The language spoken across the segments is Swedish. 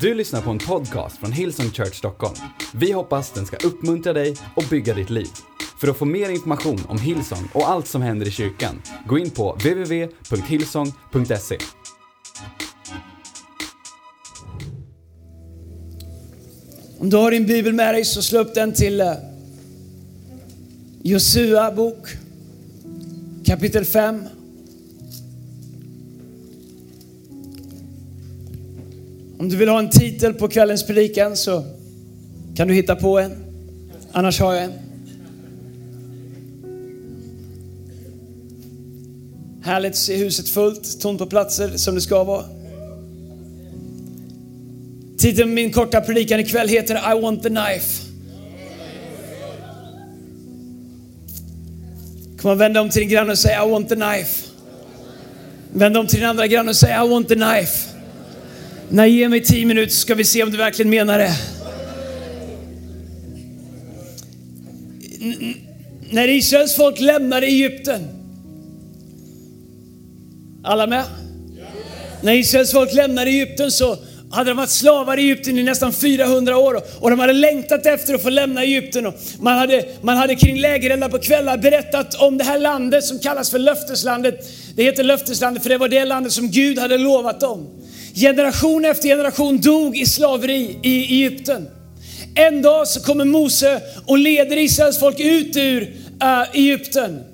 Du lyssnar på en podcast från Hillsong Church Stockholm. Vi hoppas den ska uppmuntra dig och bygga ditt liv. För att få mer information om Hillsong och allt som händer i kyrkan, gå in på www.hillsong.se. Om du har din bibel med dig så slå upp den till eh, Josua bok, kapitel 5. Om du vill ha en titel på kvällens predikan så kan du hitta på en. Annars har jag en. Härligt att se huset fullt, tomt på platser som det ska vara. Titeln på min korta predikan ikväll heter I want the knife. Kom och vänd om till din granne och säg I want the knife. Vänd om till din andra granne och säg I want the knife. Nej, ge mig tio minuter så ska vi se om du verkligen menar det. N- när Israels folk lämnade Egypten. Alla med? När Israels folk lämnade Egypten så hade de varit slavar i Egypten i nästan 400 år och de hade längtat efter att få lämna Egypten. Och man, hade, man hade kring lägereldar på kvällar berättat om det här landet som kallas för löfteslandet. Det heter löfteslandet för det var det landet som Gud hade lovat dem. Generation efter generation dog i slaveri i Egypten. En dag så kommer Mose och leder Israels folk ut ur uh, Egypten.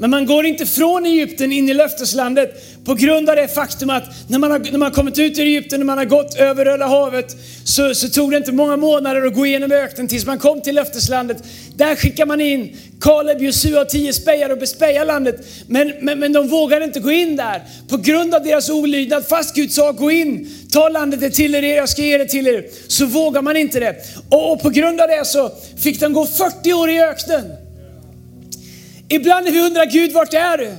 Men man går inte från Egypten in i löfteslandet på grund av det faktum att när man har, när man har kommit ut ur Egypten, när man har gått över Röda havet, så, så tog det inte många månader att gå igenom öknen tills man kom till löfteslandet. Där skickar man in Kaleb, Josua och tio spejare och bespejar landet. Men, men, men de vågade inte gå in där på grund av deras olydnad. Fast Gud sa gå in, ta landet det till er, jag ska ge det till er. Så vågar man inte det. Och, och på grund av det så fick de gå 40 år i öknen. Ibland när vi undrar Gud, vart är du?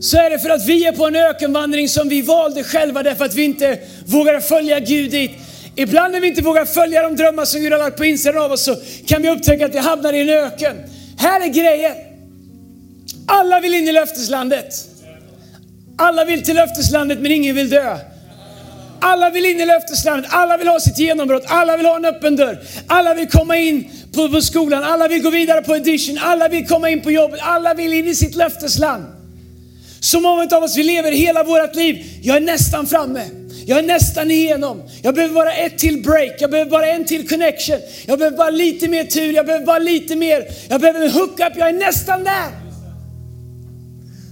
Så är det för att vi är på en ökenvandring som vi valde själva därför att vi inte vågar följa Gud dit. Ibland när vi inte vågar följa de drömmar som Gud har lagt på insidan av oss så kan vi upptäcka att vi hamnar i en öken. Här är grejen. Alla vill in i löfteslandet. Alla vill till löfteslandet men ingen vill dö. Alla vill in i löfteslandet, alla vill ha sitt genombrott, alla vill ha en öppen dörr. Alla vill komma in på, på skolan, alla vill gå vidare på edition, alla vill komma in på jobbet, alla vill in i sitt löftesland. Så många av oss, vi lever hela vårt liv, jag är nästan framme. Jag är nästan igenom. Jag behöver bara ett till break, jag behöver bara en till connection. Jag behöver bara lite mer tur, jag behöver bara lite mer. Jag behöver en hook-up, jag är nästan där.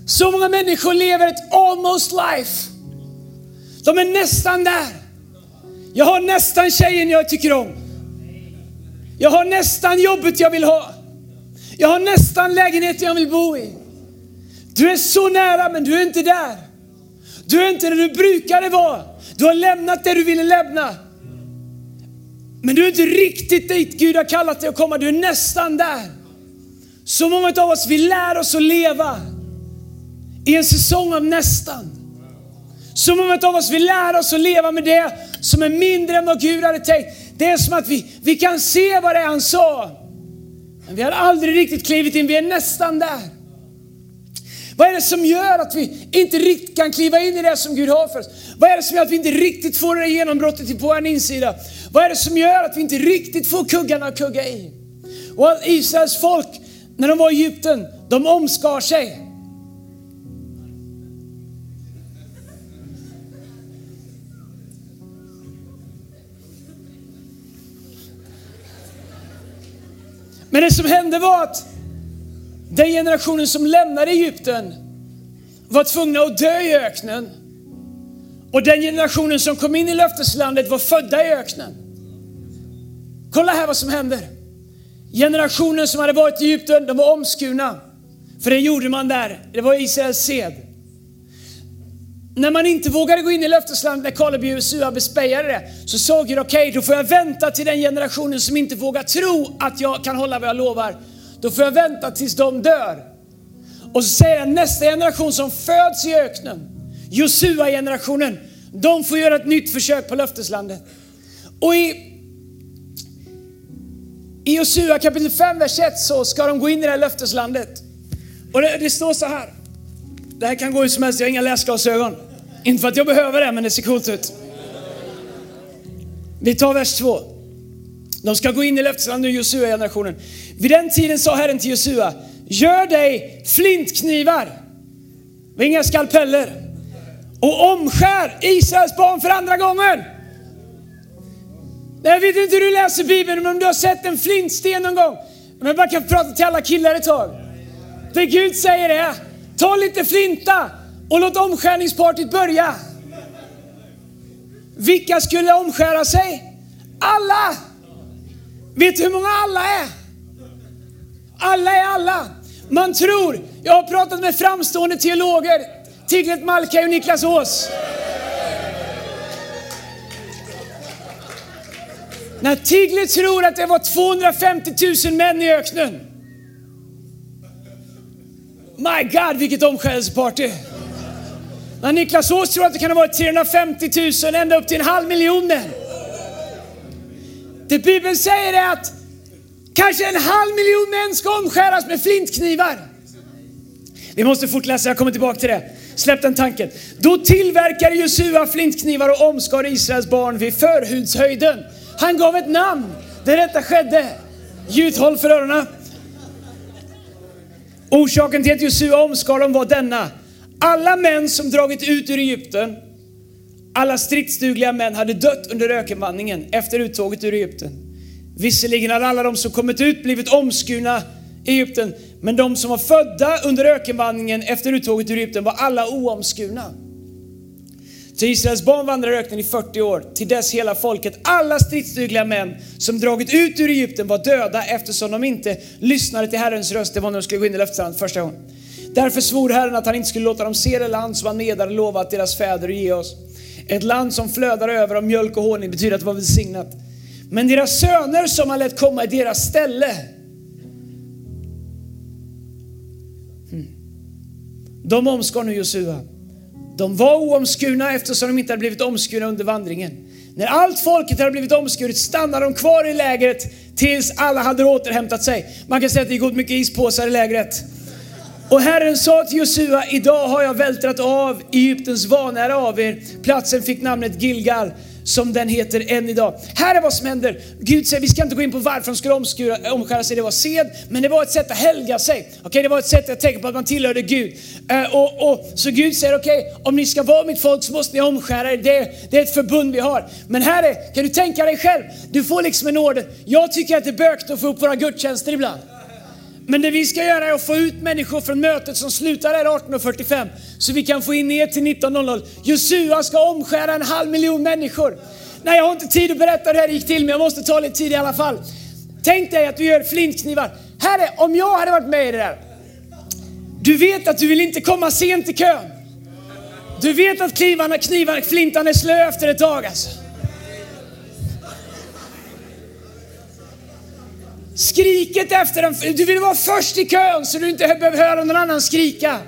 Så många människor lever ett almost life. De är nästan där. Jag har nästan tjejen jag tycker om. Jag har nästan jobbet jag vill ha. Jag har nästan lägenheten jag vill bo i. Du är så nära men du är inte där. Du är inte där du brukade vara. Du har lämnat det du ville lämna. Men du är inte riktigt dit Gud har kallat dig att komma. Du är nästan där. Så många av oss vi lär oss att leva i en säsong av nästan. Så många av oss vill lära oss att leva med det som är mindre än vad Gud hade tänkt. Det är som att vi, vi kan se vad det är han sa. Men vi har aldrig riktigt klivit in, vi är nästan där. Vad är det som gör att vi inte riktigt kan kliva in i det som Gud har för oss? Vad är det som gör att vi inte riktigt får det där genombrottet på vår insida? Vad är det som gör att vi inte riktigt får kuggarna att kugga i? Och Israels folk, när de var i Egypten, de omskar sig. Men det som hände var att den generationen som lämnade Egypten var tvungna att dö i öknen. Och den generationen som kom in i löfteslandet var födda i öknen. Kolla här vad som händer. Generationen som hade varit i Egypten, de var omskurna. För det gjorde man där. Det var Israels sed. När man inte vågade gå in i löfteslandet, när Kaleb och Josua bespejade det, så såg Gud, okej, okay, då får jag vänta till den generationen som inte vågar tro att jag kan hålla vad jag lovar. Då får jag vänta tills de dör. Och så säger han, nästa generation som föds i öknen, Josua-generationen, de får göra ett nytt försök på löfteslandet. Och i, i Josua kapitel 5, vers 1 så ska de gå in i det här löfteslandet. Och det, det står så här. Det här kan gå hur som helst, jag har inga läsglasögon. Inte för att jag behöver det, men det ser coolt ut. Vi tar vers 2. De ska gå in i löfteslandet nu, Josua-generationen. Vid den tiden sa Herren till Josua, gör dig flintknivar, och inga skalpeller, och omskär Israels barn för andra gången. Jag vet inte hur du läser Bibeln, men om du har sett en flintsten någon gång. Men jag bara kan prata till alla killar ett tag. Det Gud säger är, ta lite flinta och låt omskärningspartyt börja. Vilka skulle omskära sig? Alla! Vet du hur många alla är? Alla är alla. Man tror, jag har pratat med framstående teologer, Tiglet Malkaj och Niklas Ås. När Tiglet tror att det var 250 000 män i öknen. My God, vilket omskärelseparty! När Niklas Ås tror att det kan ha varit 350 000, ända upp till en halv miljon män. Det Bibeln säger är att kanske en halv miljon män ska omskäras med flintknivar. Vi måste fortläsa, jag kommer tillbaka till det. Släpp den tanken. Då tillverkade Josua flintknivar och omskar Israels barn vid förhudshöjden. Han gav ett namn där detta skedde. Ljud, håll för öronen. Orsaken till att Josua omskar dem var denna. Alla män som dragit ut ur Egypten, alla stridsdugliga män hade dött under ökenvandringen efter uttåget ur Egypten. Visserligen hade alla de som kommit ut blivit omskurna i Egypten, men de som var födda under ökenvandringen efter uttåget ur Egypten var alla oomskurna. Så Israels barn vandrade i öknen i 40 år, till dess hela folket, alla stridsdugliga män som dragit ut ur Egypten var döda eftersom de inte lyssnade till Herrens röst. Det var när de skulle gå in i löfteslandet första gången. Därför svor Herren att han inte skulle låta dem se det land som han nedare lovat deras fäder att ge oss. Ett land som flödar över av mjölk och honung betyder att det var välsignat. Men deras söner som han lät komma i deras ställe, hmm. de omskar nu Josua. De var oomskurna eftersom de inte hade blivit omskurna under vandringen. När allt folket hade blivit omskuret stannade de kvar i lägret tills alla hade återhämtat sig. Man kan säga att det gick åt mycket ispåsar i lägret. Och Herren sa till Josua, idag har jag vältrat av Egyptens vanära av er. Platsen fick namnet Gilgal som den heter än idag. Här är vad som händer. Gud säger, vi ska inte gå in på varför de skulle omskura, omskära sig, det var sed, men det var ett sätt att helga sig. Okay, det var ett sätt att tänka på att man tillhörde Gud. Uh, och, och, så Gud säger, okej, okay, om ni ska vara mitt folk så måste ni omskära er. Det, det är ett förbund vi har. Men här är, kan du tänka dig själv, du får liksom en order. Jag tycker att det är bökigt att få upp våra gudstjänster ibland. Men det vi ska göra är att få ut människor från mötet som slutar här 18.45 så vi kan få in er till 19.00. Josua ska omskära en halv miljon människor. Nej, jag har inte tid att berätta hur det här gick till, men jag måste ta lite tid i alla fall. Tänk dig att du gör flintknivar. Herre, om jag hade varit med i det där. Du vet att du vill inte komma sent i kön. Du vet att knivarna, knivarna, flintan är slö efter ett tag alltså. Skriket efter den, du vill vara först i kön så du inte behöver höra någon annan skrika.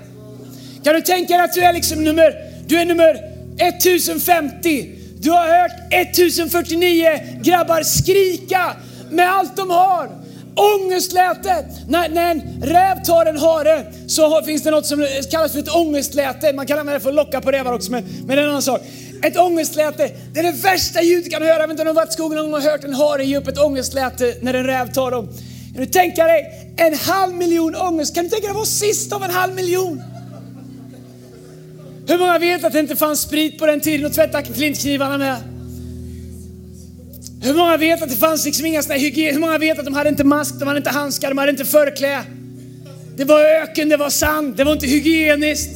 Kan du tänka dig att du är liksom nummer, du är nummer 1050. Du har hört 1049 grabbar skrika med allt de har. Ångestläte. När, när en räv tar en hare så har, finns det något som kallas för ett ångestläte. Man kan använda det för att locka på rävar också, men, men det är en annan sak. Ett ångestläte, det är det värsta ljudet du kan höra. Jag vet inte om du har varit i skogen någon gång och hört en hare ge upp ett ångestläte när en räv tar dem. Kan du tänka dig en halv miljon ångest? Kan du tänka dig vara sist av en halv miljon? Hur många vet att det inte fanns sprit på den tiden och tvätta flintknivarna med? Hur många vet att det fanns liksom inga sådana hygien? Hur många vet att de hade inte mask, de hade inte handskar, de hade inte förklä? Det var öken, det var sand, det var inte hygieniskt.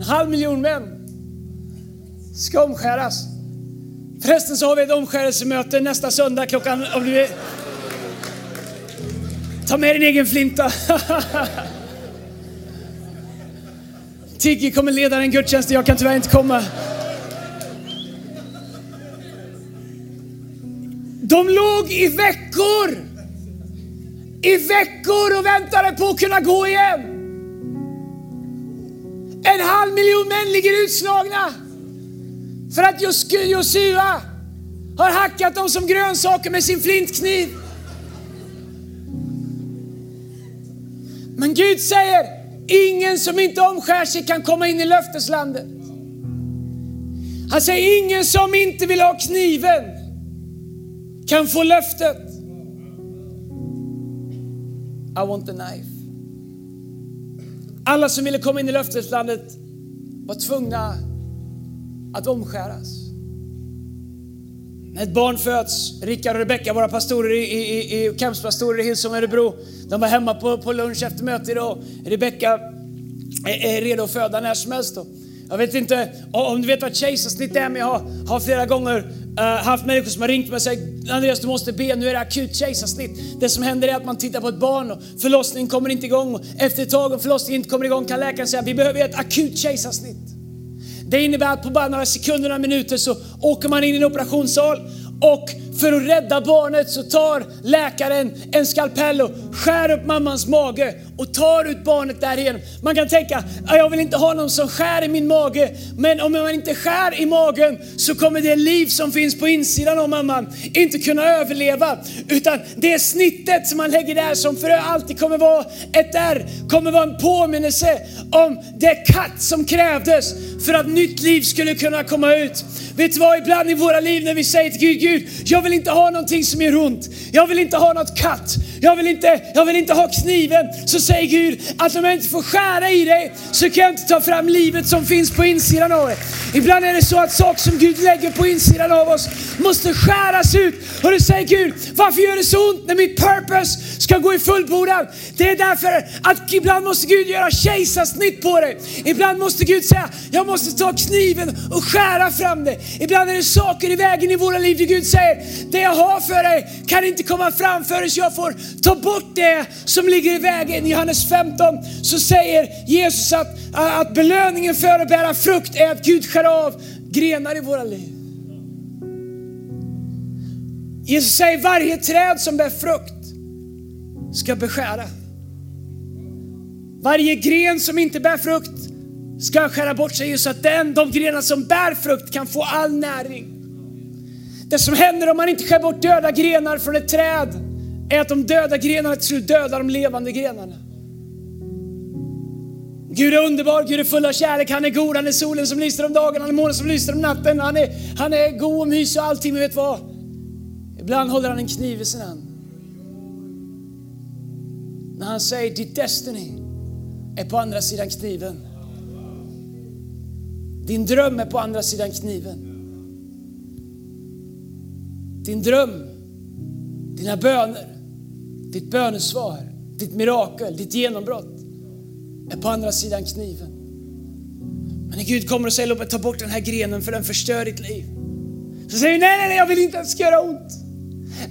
En halv miljon män ska omskäras. Förresten så har vi ett omskärelsemöte nästa söndag klockan... Om du Ta med din egen flinta. Tiggy kommer leda den gudstjänsten, jag kan tyvärr inte komma. De låg i veckor, i veckor och väntade på att kunna gå igen. En halv miljon män ligger utslagna för att Josua har hackat dem som grönsaker med sin flintkniv. Men Gud säger, ingen som inte omskär sig kan komma in i löfteslandet. Han säger ingen som inte vill ha kniven kan få löftet. I want the knife. Alla som ville komma in i löfteslandet var tvungna att omskäras. När ett barn föds, Rickard och Rebecka, våra pastorer i, i, i campspastorer i Hillsong Örebro, de var hemma på, på lunch efter mötet idag. Rebecka är, är redo att föda när som helst. Då. Jag vet inte om du vet vad kejsarsnitt är, men jag har, har flera gånger uh, haft människor som har ringt mig och sagt Andreas du måste be, nu är det akut kejsarsnitt. Det som händer är att man tittar på ett barn och förlossningen kommer inte igång. Och efter ett tag om förlossningen inte kommer igång kan läkaren säga vi behöver ett akut kejsarsnitt. Det innebär att på bara några sekunder, några minuter så åker man in i en operationssal och för att rädda barnet så tar läkaren en skalpell och skär upp mammans mage och tar ut barnet därigenom. Man kan tänka, jag vill inte ha någon som skär i min mage. Men om man inte skär i magen så kommer det liv som finns på insidan av mamman inte kunna överleva. Utan det snittet som man lägger där som för alltid kommer vara ett R, kommer vara en påminnelse om det katt som krävdes för att nytt liv skulle kunna komma ut. Vet du vad, ibland i våra liv när vi säger till Gud, Gud, jag vill vill inte ha någonting som gör ont. Jag vill inte ha något katt. Jag vill inte, jag vill inte ha kniven. Så säger Gud att om jag inte får skära i dig så kan jag inte ta fram livet som finns på insidan av dig. Ibland är det så att saker som Gud lägger på insidan av oss måste skäras ut. Och du säger Gud, varför gör det så ont när mitt purpose ska gå i fullbordan? Det är därför att ibland måste Gud göra kejsarsnitt på dig. Ibland måste Gud säga, jag måste ta kniven och skära fram det. Ibland är det saker i vägen i våra liv där Gud säger, det jag har för dig kan inte komma fram förrän jag får ta bort det som ligger i vägen. I Johannes 15 så säger Jesus att, att belöningen för att bära frukt är att Gud skär av grenar i våra liv. Jesus säger varje träd som bär frukt ska beskära. Varje gren som inte bär frukt ska skära bort sig så att den, de grenar som bär frukt kan få all näring. Det som händer om man inte skär bort döda grenar från ett träd är att de döda grenarna till slut dödar de levande grenarna. Gud är underbar, Gud är full av kärlek, han är god, han är solen som lyser om dagen, han är månen som lyser om natten, han är, han är god och mysig och allting, men vet vad? Ibland håller han en kniv i sin hand. När han säger ditt destiny är på andra sidan kniven. Din dröm är på andra sidan kniven. Din dröm, dina böner, ditt bönesvar, ditt mirakel, ditt genombrott är på andra sidan kniven. Men när Gud kommer och säger låt mig ta bort den här grenen för den förstör ditt liv. Så säger du nej, nej, nej, jag vill inte att det ska göra ont.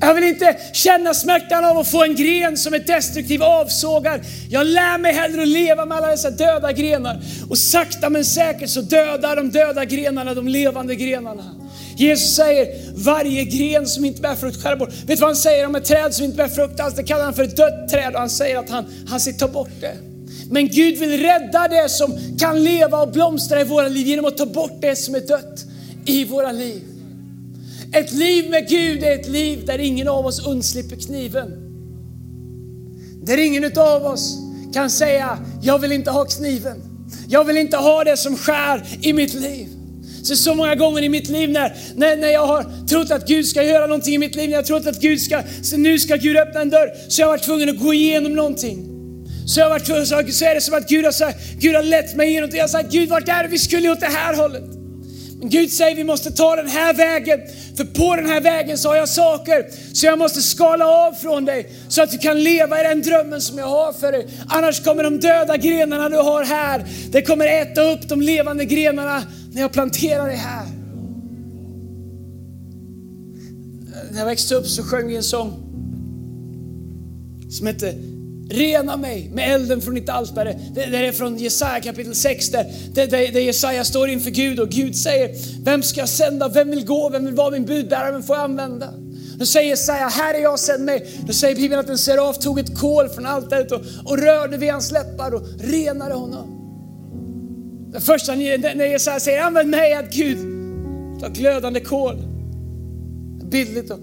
Jag vill inte känna smärtan av att få en gren som är destruktiv avsågar. Jag lär mig hellre att leva med alla dessa döda grenar. Och sakta men säkert så dödar de döda grenarna de levande grenarna. Jesus säger varje gren som inte bär frukt skär bort. Vet du vad han säger om ett träd som inte bär frukt alls? Det kallar han för ett dött träd och han säger att han, han ska ta bort det. Men Gud vill rädda det som kan leva och blomstra i våra liv genom att ta bort det som är dött i våra liv. Ett liv med Gud är ett liv där ingen av oss undslipper kniven. Där ingen av oss kan säga, jag vill inte ha kniven. Jag vill inte ha det som skär i mitt liv. Så, så många gånger i mitt liv när, när, när jag har trott att Gud ska göra någonting i mitt liv, när jag har trott att Gud ska, så nu ska Gud öppna en dörr, så jag har varit tvungen att gå igenom någonting. Så jag har varit tvungen, så är det som att Gud har, sagt, Gud har lett mig igenom det. Jag har sagt, Gud vart är det vi skulle åt det här hållet? Men Gud säger vi måste ta den här vägen, för på den här vägen så har jag saker så jag måste skala av från dig så att du kan leva i den drömmen som jag har för dig. Annars kommer de döda grenarna du har här, det kommer äta upp de levande grenarna när jag planterar dig här. När jag växte upp så sjöng vi en sång som hette Rena mig med elden från ditt altare. Det, det är från Jesaja kapitel 6 där, där, där Jesaja står inför Gud och Gud säger, vem ska jag sända? Vem vill gå? Vem vill vara min budbärare? Vem får jag använda? Då säger Jesaja, här är jag, sänd mig. Då säger Bibeln att en seraf tog ett kol från altaret och, och rörde vid hans läppar och renade honom. Det första när Jesaja säger, använd mig, att Gud tar glödande kol, bildligt och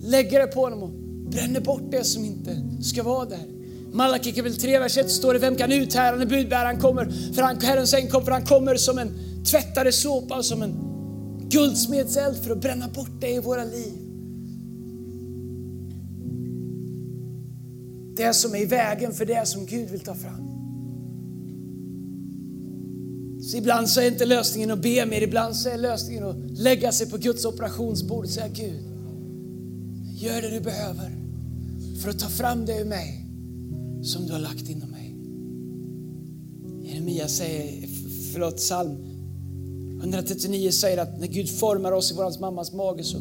lägger det på honom och bränner bort det som inte ska vara där. Malaki kapitel 3, vers 1 står det, vem kan uthärda när budbäraren kommer? För han, Herrens äng kommer, för han kommer som en tvättare såpa, som en guldsmedseld för att bränna bort det i våra liv. Det som är i vägen för det som Gud vill ta fram. Så ibland så är inte lösningen att be mer, ibland så är lösningen att lägga sig på Guds operationsbord och säga Gud, gör det du behöver för att ta fram det ur mig som du har lagt inom mig. Jeremia säger, förlåt, psalm 139 säger att när Gud formar oss i vår mammas mage så,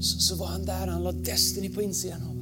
så, så var han där, han la Destiny på insidan av.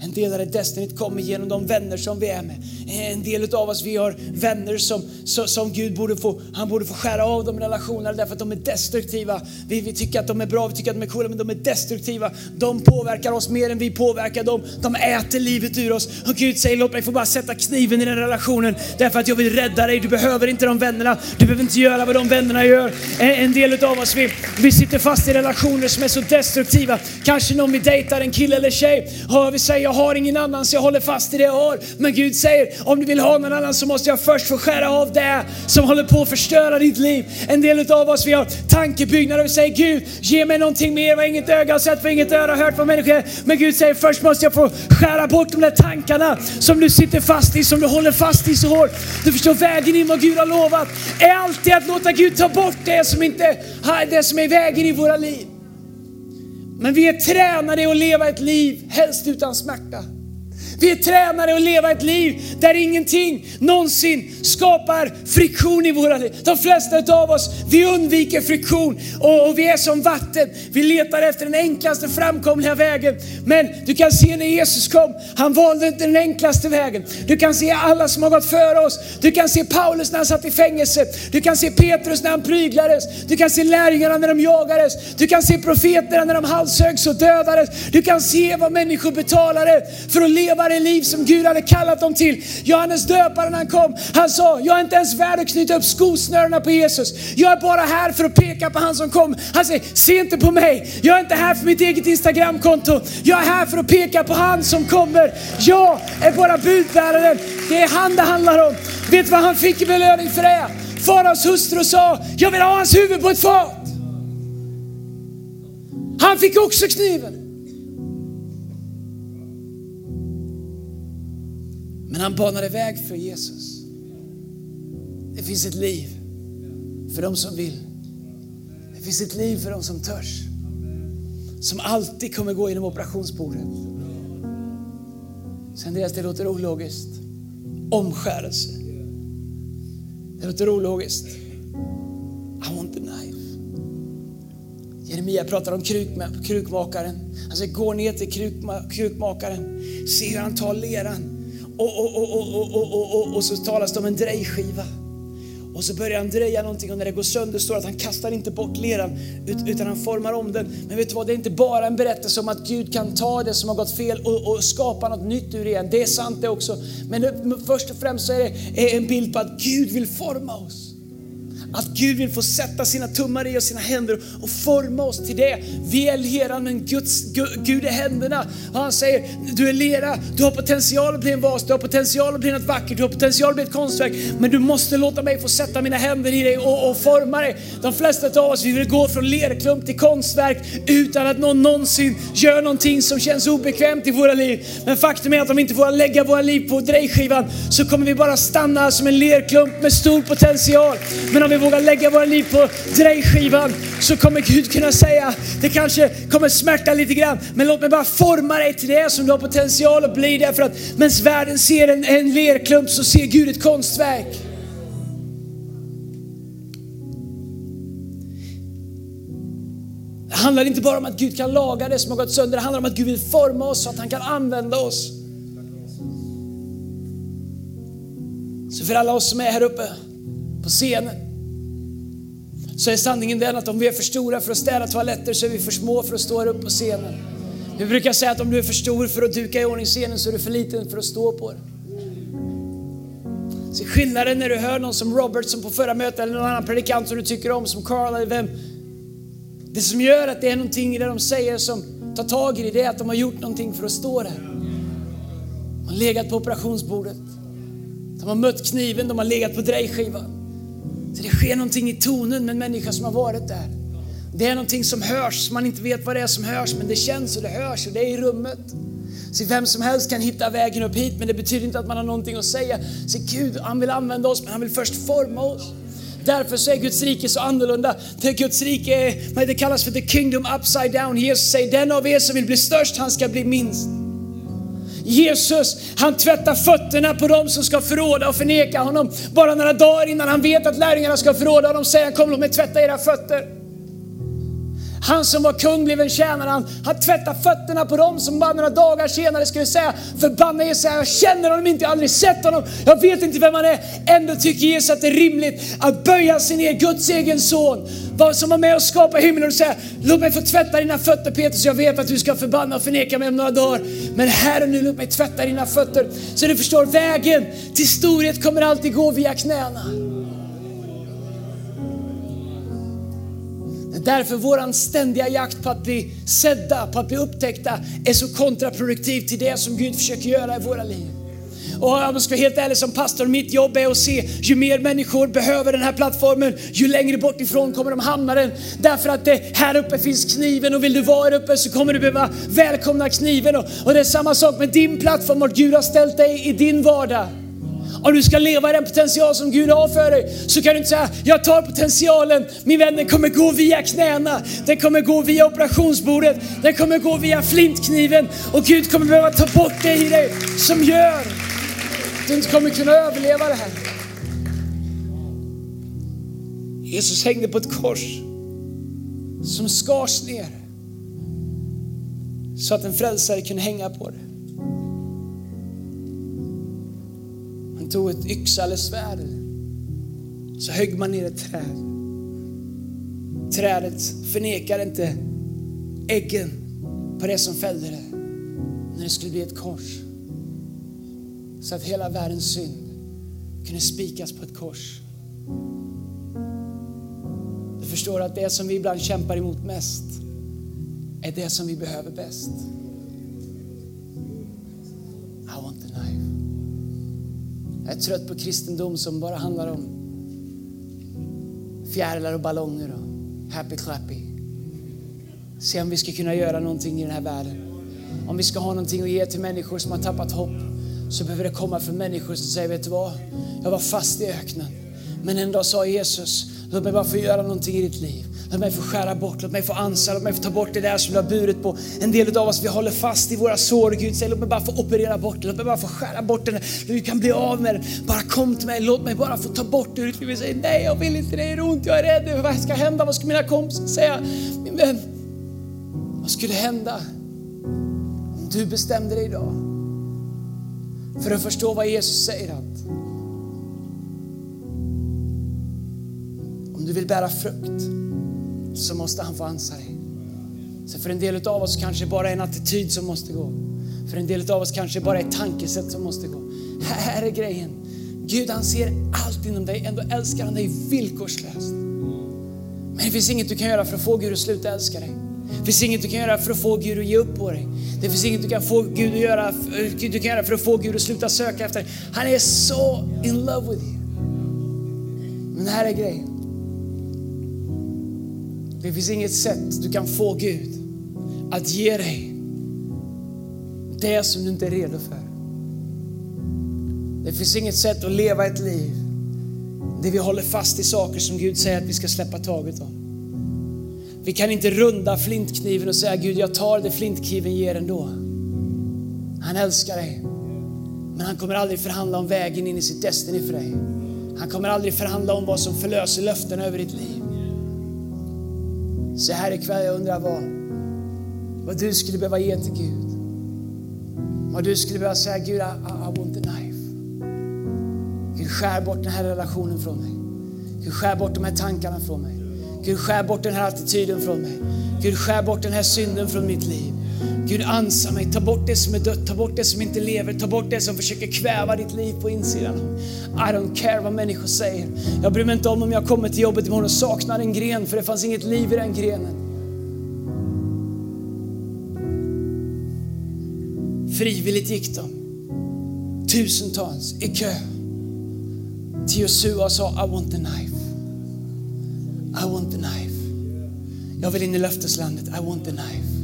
En del av det Destinyt kommer genom de vänner som vi är med. En del av oss, vi har vänner som, som Gud borde få, han borde få skära av de relationerna därför att de är destruktiva. Vi, vi tycker att de är bra, vi tycker att de är coola, men de är destruktiva. De påverkar oss mer än vi påverkar dem. De äter livet ur oss. Och Gud säger, låt mig få bara sätta kniven i den relationen därför att jag vill rädda dig. Du behöver inte de vännerna. Du behöver inte göra vad de vännerna gör. En, en del av oss, vi, vi sitter fast i relationer som är så destruktiva. Kanske någon vi dejtar, en kille eller tjej. Hör vi säger, jag har ingen annan så jag håller fast i det jag har. Men Gud säger, om du vill ha någon annan så måste jag först få skära av det som håller på att förstöra ditt liv. En del av oss vi har tankebyggnader och vi säger Gud, ge mig någonting mer vad inget öga har sett, vad inget öra har hört vad människor Men Gud säger först måste jag få skära bort de där tankarna som du sitter fast i, som du håller fast i så hårt. Du förstår vägen in vad Gud har lovat är alltid att låta Gud ta bort det som inte det som är vägen i våra liv. Men vi är tränade att leva ett liv helst utan smärta. Vi är tränade att leva ett liv där ingenting någonsin skapar friktion i våra liv. De flesta av oss, vi undviker friktion och, och, vi är som vatten. Vi letar efter den enklaste framkomliga vägen. Men du kan se när Jesus kom, han valde inte den enklaste vägen. Du kan se alla som har gått före oss. Du kan se Paulus när han satt i fängelse. Du kan se Petrus när han pryglades. Du kan se lärjungarna när de jagades. Du kan se profeterna när de halshögs och dödades. Du kan se vad människor betalade för att leva det liv som Gud hade kallat dem till. Johannes döparen han kom, han sa, jag är inte ens värd att knyta upp skosnörena på Jesus. Jag är bara här för att peka på han som kom. Han säger, se inte på mig. Jag är inte här för mitt eget Instagramkonto. Jag är här för att peka på han som kommer. Jag är bara budbäraren. Det är han det handlar om. Vet du vad han fick i belöning för det? Faraos hustru sa, jag vill ha hans huvud på ett fat. Han fick också kniven. Men han banade väg för Jesus. Det finns ett liv för de som vill. Det finns ett liv för de som törs. Som alltid kommer gå genom operationsbordet. Sen deras, det låter ologiskt. Omskärelse. Det låter ologiskt. I want the knife. Jeremia pratar om krukmakaren. Alltså, han säger gå ner till krukmakaren. Se hur han tar leran och, och, och, och, och, så talas det om en drejskiva. Och så börjar han dreja någonting och när det går sönder står det att han kastar inte bort leran utan han formar om den. Men vet du vad, det är inte bara en berättelse om att Gud kan ta det som har gått fel och, och skapa något nytt ur det igen. Det är sant det också. Men först och främst så är det en bild på att Gud vill forma oss. Att Gud vill få sätta sina tummar i oss, sina händer och forma oss till det. Vi är leran men Guds, Gud är händerna. Och han säger, du är lera, du har potential att bli en vas, du har potential att bli något vackert, du har potential att bli ett konstverk. Men du måste låta mig få sätta mina händer i dig och, och forma dig. De flesta av oss, vi vill gå från lerklump till konstverk utan att någon någonsin gör någonting som känns obekvämt i våra liv. Men faktum är att om vi inte får lägga våra liv på drejskivan så kommer vi bara stanna som en lerklump med stor potential. Men om vi vågar lägga våra liv på drejskivan så kommer Gud kunna säga, det kanske kommer smärta lite grann, men låt mig bara forma dig till det som du har potential att bli. Därför att medan världen ser en, en lerklump så ser Gud ett konstverk. Det handlar inte bara om att Gud kan laga det som har gått sönder, det handlar om att Gud vill forma oss så att han kan använda oss. Så för alla oss som är här uppe på scenen, så är sanningen den att om vi är för stora för att städa toaletter så är vi för små för att stå här uppe på scenen. Vi brukar säga att om du är för stor för att duka i ordning scenen så är du för liten för att stå på den. Så skillnaden när du hör någon som Robert som på förra mötet eller någon annan predikant som du tycker om som Carl eller vem. Det som gör att det är någonting i det de säger som tar tag i det, det är att de har gjort någonting för att stå där. De har legat på operationsbordet. De har mött kniven, de har legat på drejskivan. Så det sker någonting i tonen med en människa som har varit där. Det är någonting som hörs, man inte vet vad det är som hörs, men det känns och det hörs och det är i rummet. Så vem som helst kan hitta vägen upp hit, men det betyder inte att man har någonting att säga. Så Gud, han vill använda oss, men han vill först forma oss. Därför så är Guds rike så annorlunda. Det Guds rike är, det kallas för the kingdom upside down. Jesus säger, den av er som vill bli störst, han ska bli minst. Jesus, han tvättar fötterna på dem som ska förråda och förneka honom. Bara några dagar innan han vet att lärjungarna ska förråda honom säger han, kom låt mig tvätta era fötter. Han som var kung blev en tjänare. Han, han tvättade fötterna på dem som bara några dagar senare skulle säga, förbanna Jesus, jag känner honom inte, jag har aldrig sett honom, jag vet inte vem han är. Ändå tycker Jesus att det är rimligt att böja sig ner, Guds egen son, som var med och skapade himlen och säga, låt mig få tvätta dina fötter Petrus, jag vet att du ska förbanna och förneka mig om några dagar. Men här och nu, låt mig tvätta dina fötter. Så du förstår, vägen till storhet kommer alltid gå via knäna. Därför våran ständiga jakt på att bli sedda, på att bli upptäckta är så kontraproduktiv till det som Gud försöker göra i våra liv. Och om jag ska vara helt ärlig som pastor, mitt jobb är att se ju mer människor behöver den här plattformen, ju längre bort ifrån kommer de hamna den. Därför att det, här uppe finns kniven och vill du vara här uppe så kommer du behöva välkomna kniven. Och, och det är samma sak med din plattform, vart Gud har ställt dig i din vardag. Om du ska leva i den potential som Gud har för dig så kan du inte säga, jag tar potentialen, min vän den kommer gå via knäna, den kommer gå via operationsbordet, den kommer gå via flintkniven och Gud kommer behöva ta bort det i dig som gör att du inte kommer kunna överleva det här. Jesus hängde på ett kors som skars ner så att en frälsare kunde hänga på det. Tog ett yxa eller svärd. Så högg man ner ett träd. Trädet förnekade inte äggen på det som fällde det. När det skulle bli ett kors. Så att hela världens synd kunde spikas på ett kors. Du förstår att det som vi ibland kämpar emot mest är det som vi behöver bäst. Jag är trött på kristendom som bara handlar om fjärilar och ballonger och happy clappy. Se om vi ska kunna göra någonting i den här världen. Om vi ska ha någonting att ge till människor som har tappat hopp så behöver det komma från människor som säger, vet du vad? Jag var fast i öknen. Men en dag sa Jesus, låt mig bara få göra någonting i ditt liv. Låt mig få skära bort, låt mig få ansa, låt mig få ta bort det där som du har burit på. En del av oss, vi håller fast i våra sår. Gud säger, låt mig bara få operera bort det, låt mig bara få skära bort det. Du kan bli av med det. Bara kom till mig, låt mig bara få ta bort det ur ditt liv. Vi säger, nej jag vill inte, det gör ont, jag är rädd. Vad ska hända? Vad ska mina kompisar säga? Min vän, vad skulle hända om du bestämde dig idag för att förstå vad Jesus säger att om du vill bära frukt så måste han få ansa dig. Så för en del av oss kanske bara är en attityd som måste gå. För en del av oss kanske bara är ett tankesätt som måste gå. Här är grejen. Gud han ser allt inom dig, ändå älskar han dig villkorslöst. Men det finns inget du kan göra för att få Gud att sluta älska dig. Det finns inget du kan göra för att få Gud att ge upp på dig. Det finns inget du kan, få Gud att göra, du kan göra för att få Gud att sluta söka efter dig. Han är så in love with you. Men här är grejen. Det finns inget sätt du kan få Gud att ge dig det som du inte är redo för. Det finns inget sätt att leva ett liv där vi håller fast i saker som Gud säger att vi ska släppa taget om. Vi kan inte runda flintkniven och säga Gud jag tar det flintkniven ger ändå. Han älskar dig. Men han kommer aldrig förhandla om vägen in i sitt Destiny för dig. Han kommer aldrig förhandla om vad som förlöser löften över ditt liv. Så här ikväll, jag undrar vad, vad du skulle behöva ge till Gud. Vad du skulle behöva säga, Gud, I, I want the knife. Gud, skär bort den här relationen från mig. Gud, skär bort de här tankarna från mig. Gud, skär bort den här attityden från mig. Gud, skär bort den här synden från mitt liv. Gud, ansa mig, ta bort det som är dött, ta bort det som inte lever, ta bort det som försöker kväva ditt liv på insidan. I don't care vad människor säger. Jag bryr mig inte om om jag kommer till jobbet imorgon och saknar en gren, för det fanns inget liv i den grenen. Frivilligt gick de, tusentals, i kö till Josua och sa I want the knife. I want the knife. Jag vill in i löfteslandet. I want the knife.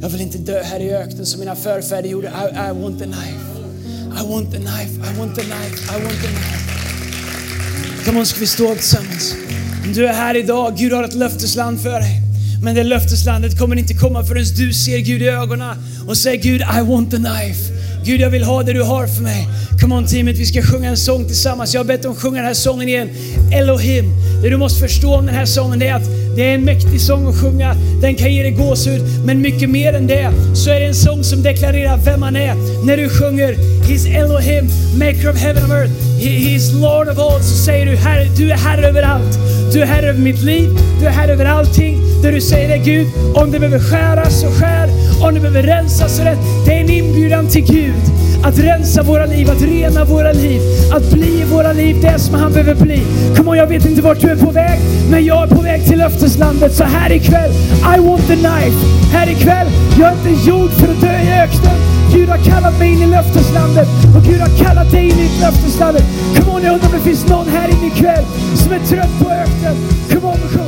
Jag vill inte dö här i öknen som mina förfäder gjorde. I, I want the knife. I want the knife. I want the knife. I want the knife. Kom on, ska vi stå tillsammans? Om du är här idag, Gud har ett löftesland för dig. Men det löfteslandet kommer inte komma förrän du ser Gud i ögonen och säger Gud, I want the knife. Gud, jag vill ha det du har för mig. Come on teamet, vi ska sjunga en sång tillsammans. Jag har bett dem sjunga den här sången igen. Elohim. Det du måste förstå om den här sången är att det är en mäktig sång att sjunga. Den kan ge dig gåshud. Men mycket mer än det så är det en sång som deklarerar vem han är. När du sjunger He's Elohim, maker of heaven and earth. He, he's Lord of all. Så säger du, herre, du är herre över allt. Du är herre över mitt liv. Du är herre över allting. Det du säger är Gud, om det behöver skäras så skär. Om det behöver rensas så rätt. Det är en inbjudan till Gud. Att rensa våra liv, att rena våra liv, att bli i våra liv det som han behöver bli. Kom on, jag vet inte vart du är på väg, men jag är på väg till löfteslandet. Så här ikväll, I want the knife. Här ikväll, jag är inte gjord för att dö i öknen. Gud har kallat mig in i löfteslandet och Gud har kallat dig in i löfteslandet. Kom on, jag undrar om det finns någon här inne ikväll som är trött på öknen. Kom on, sjung.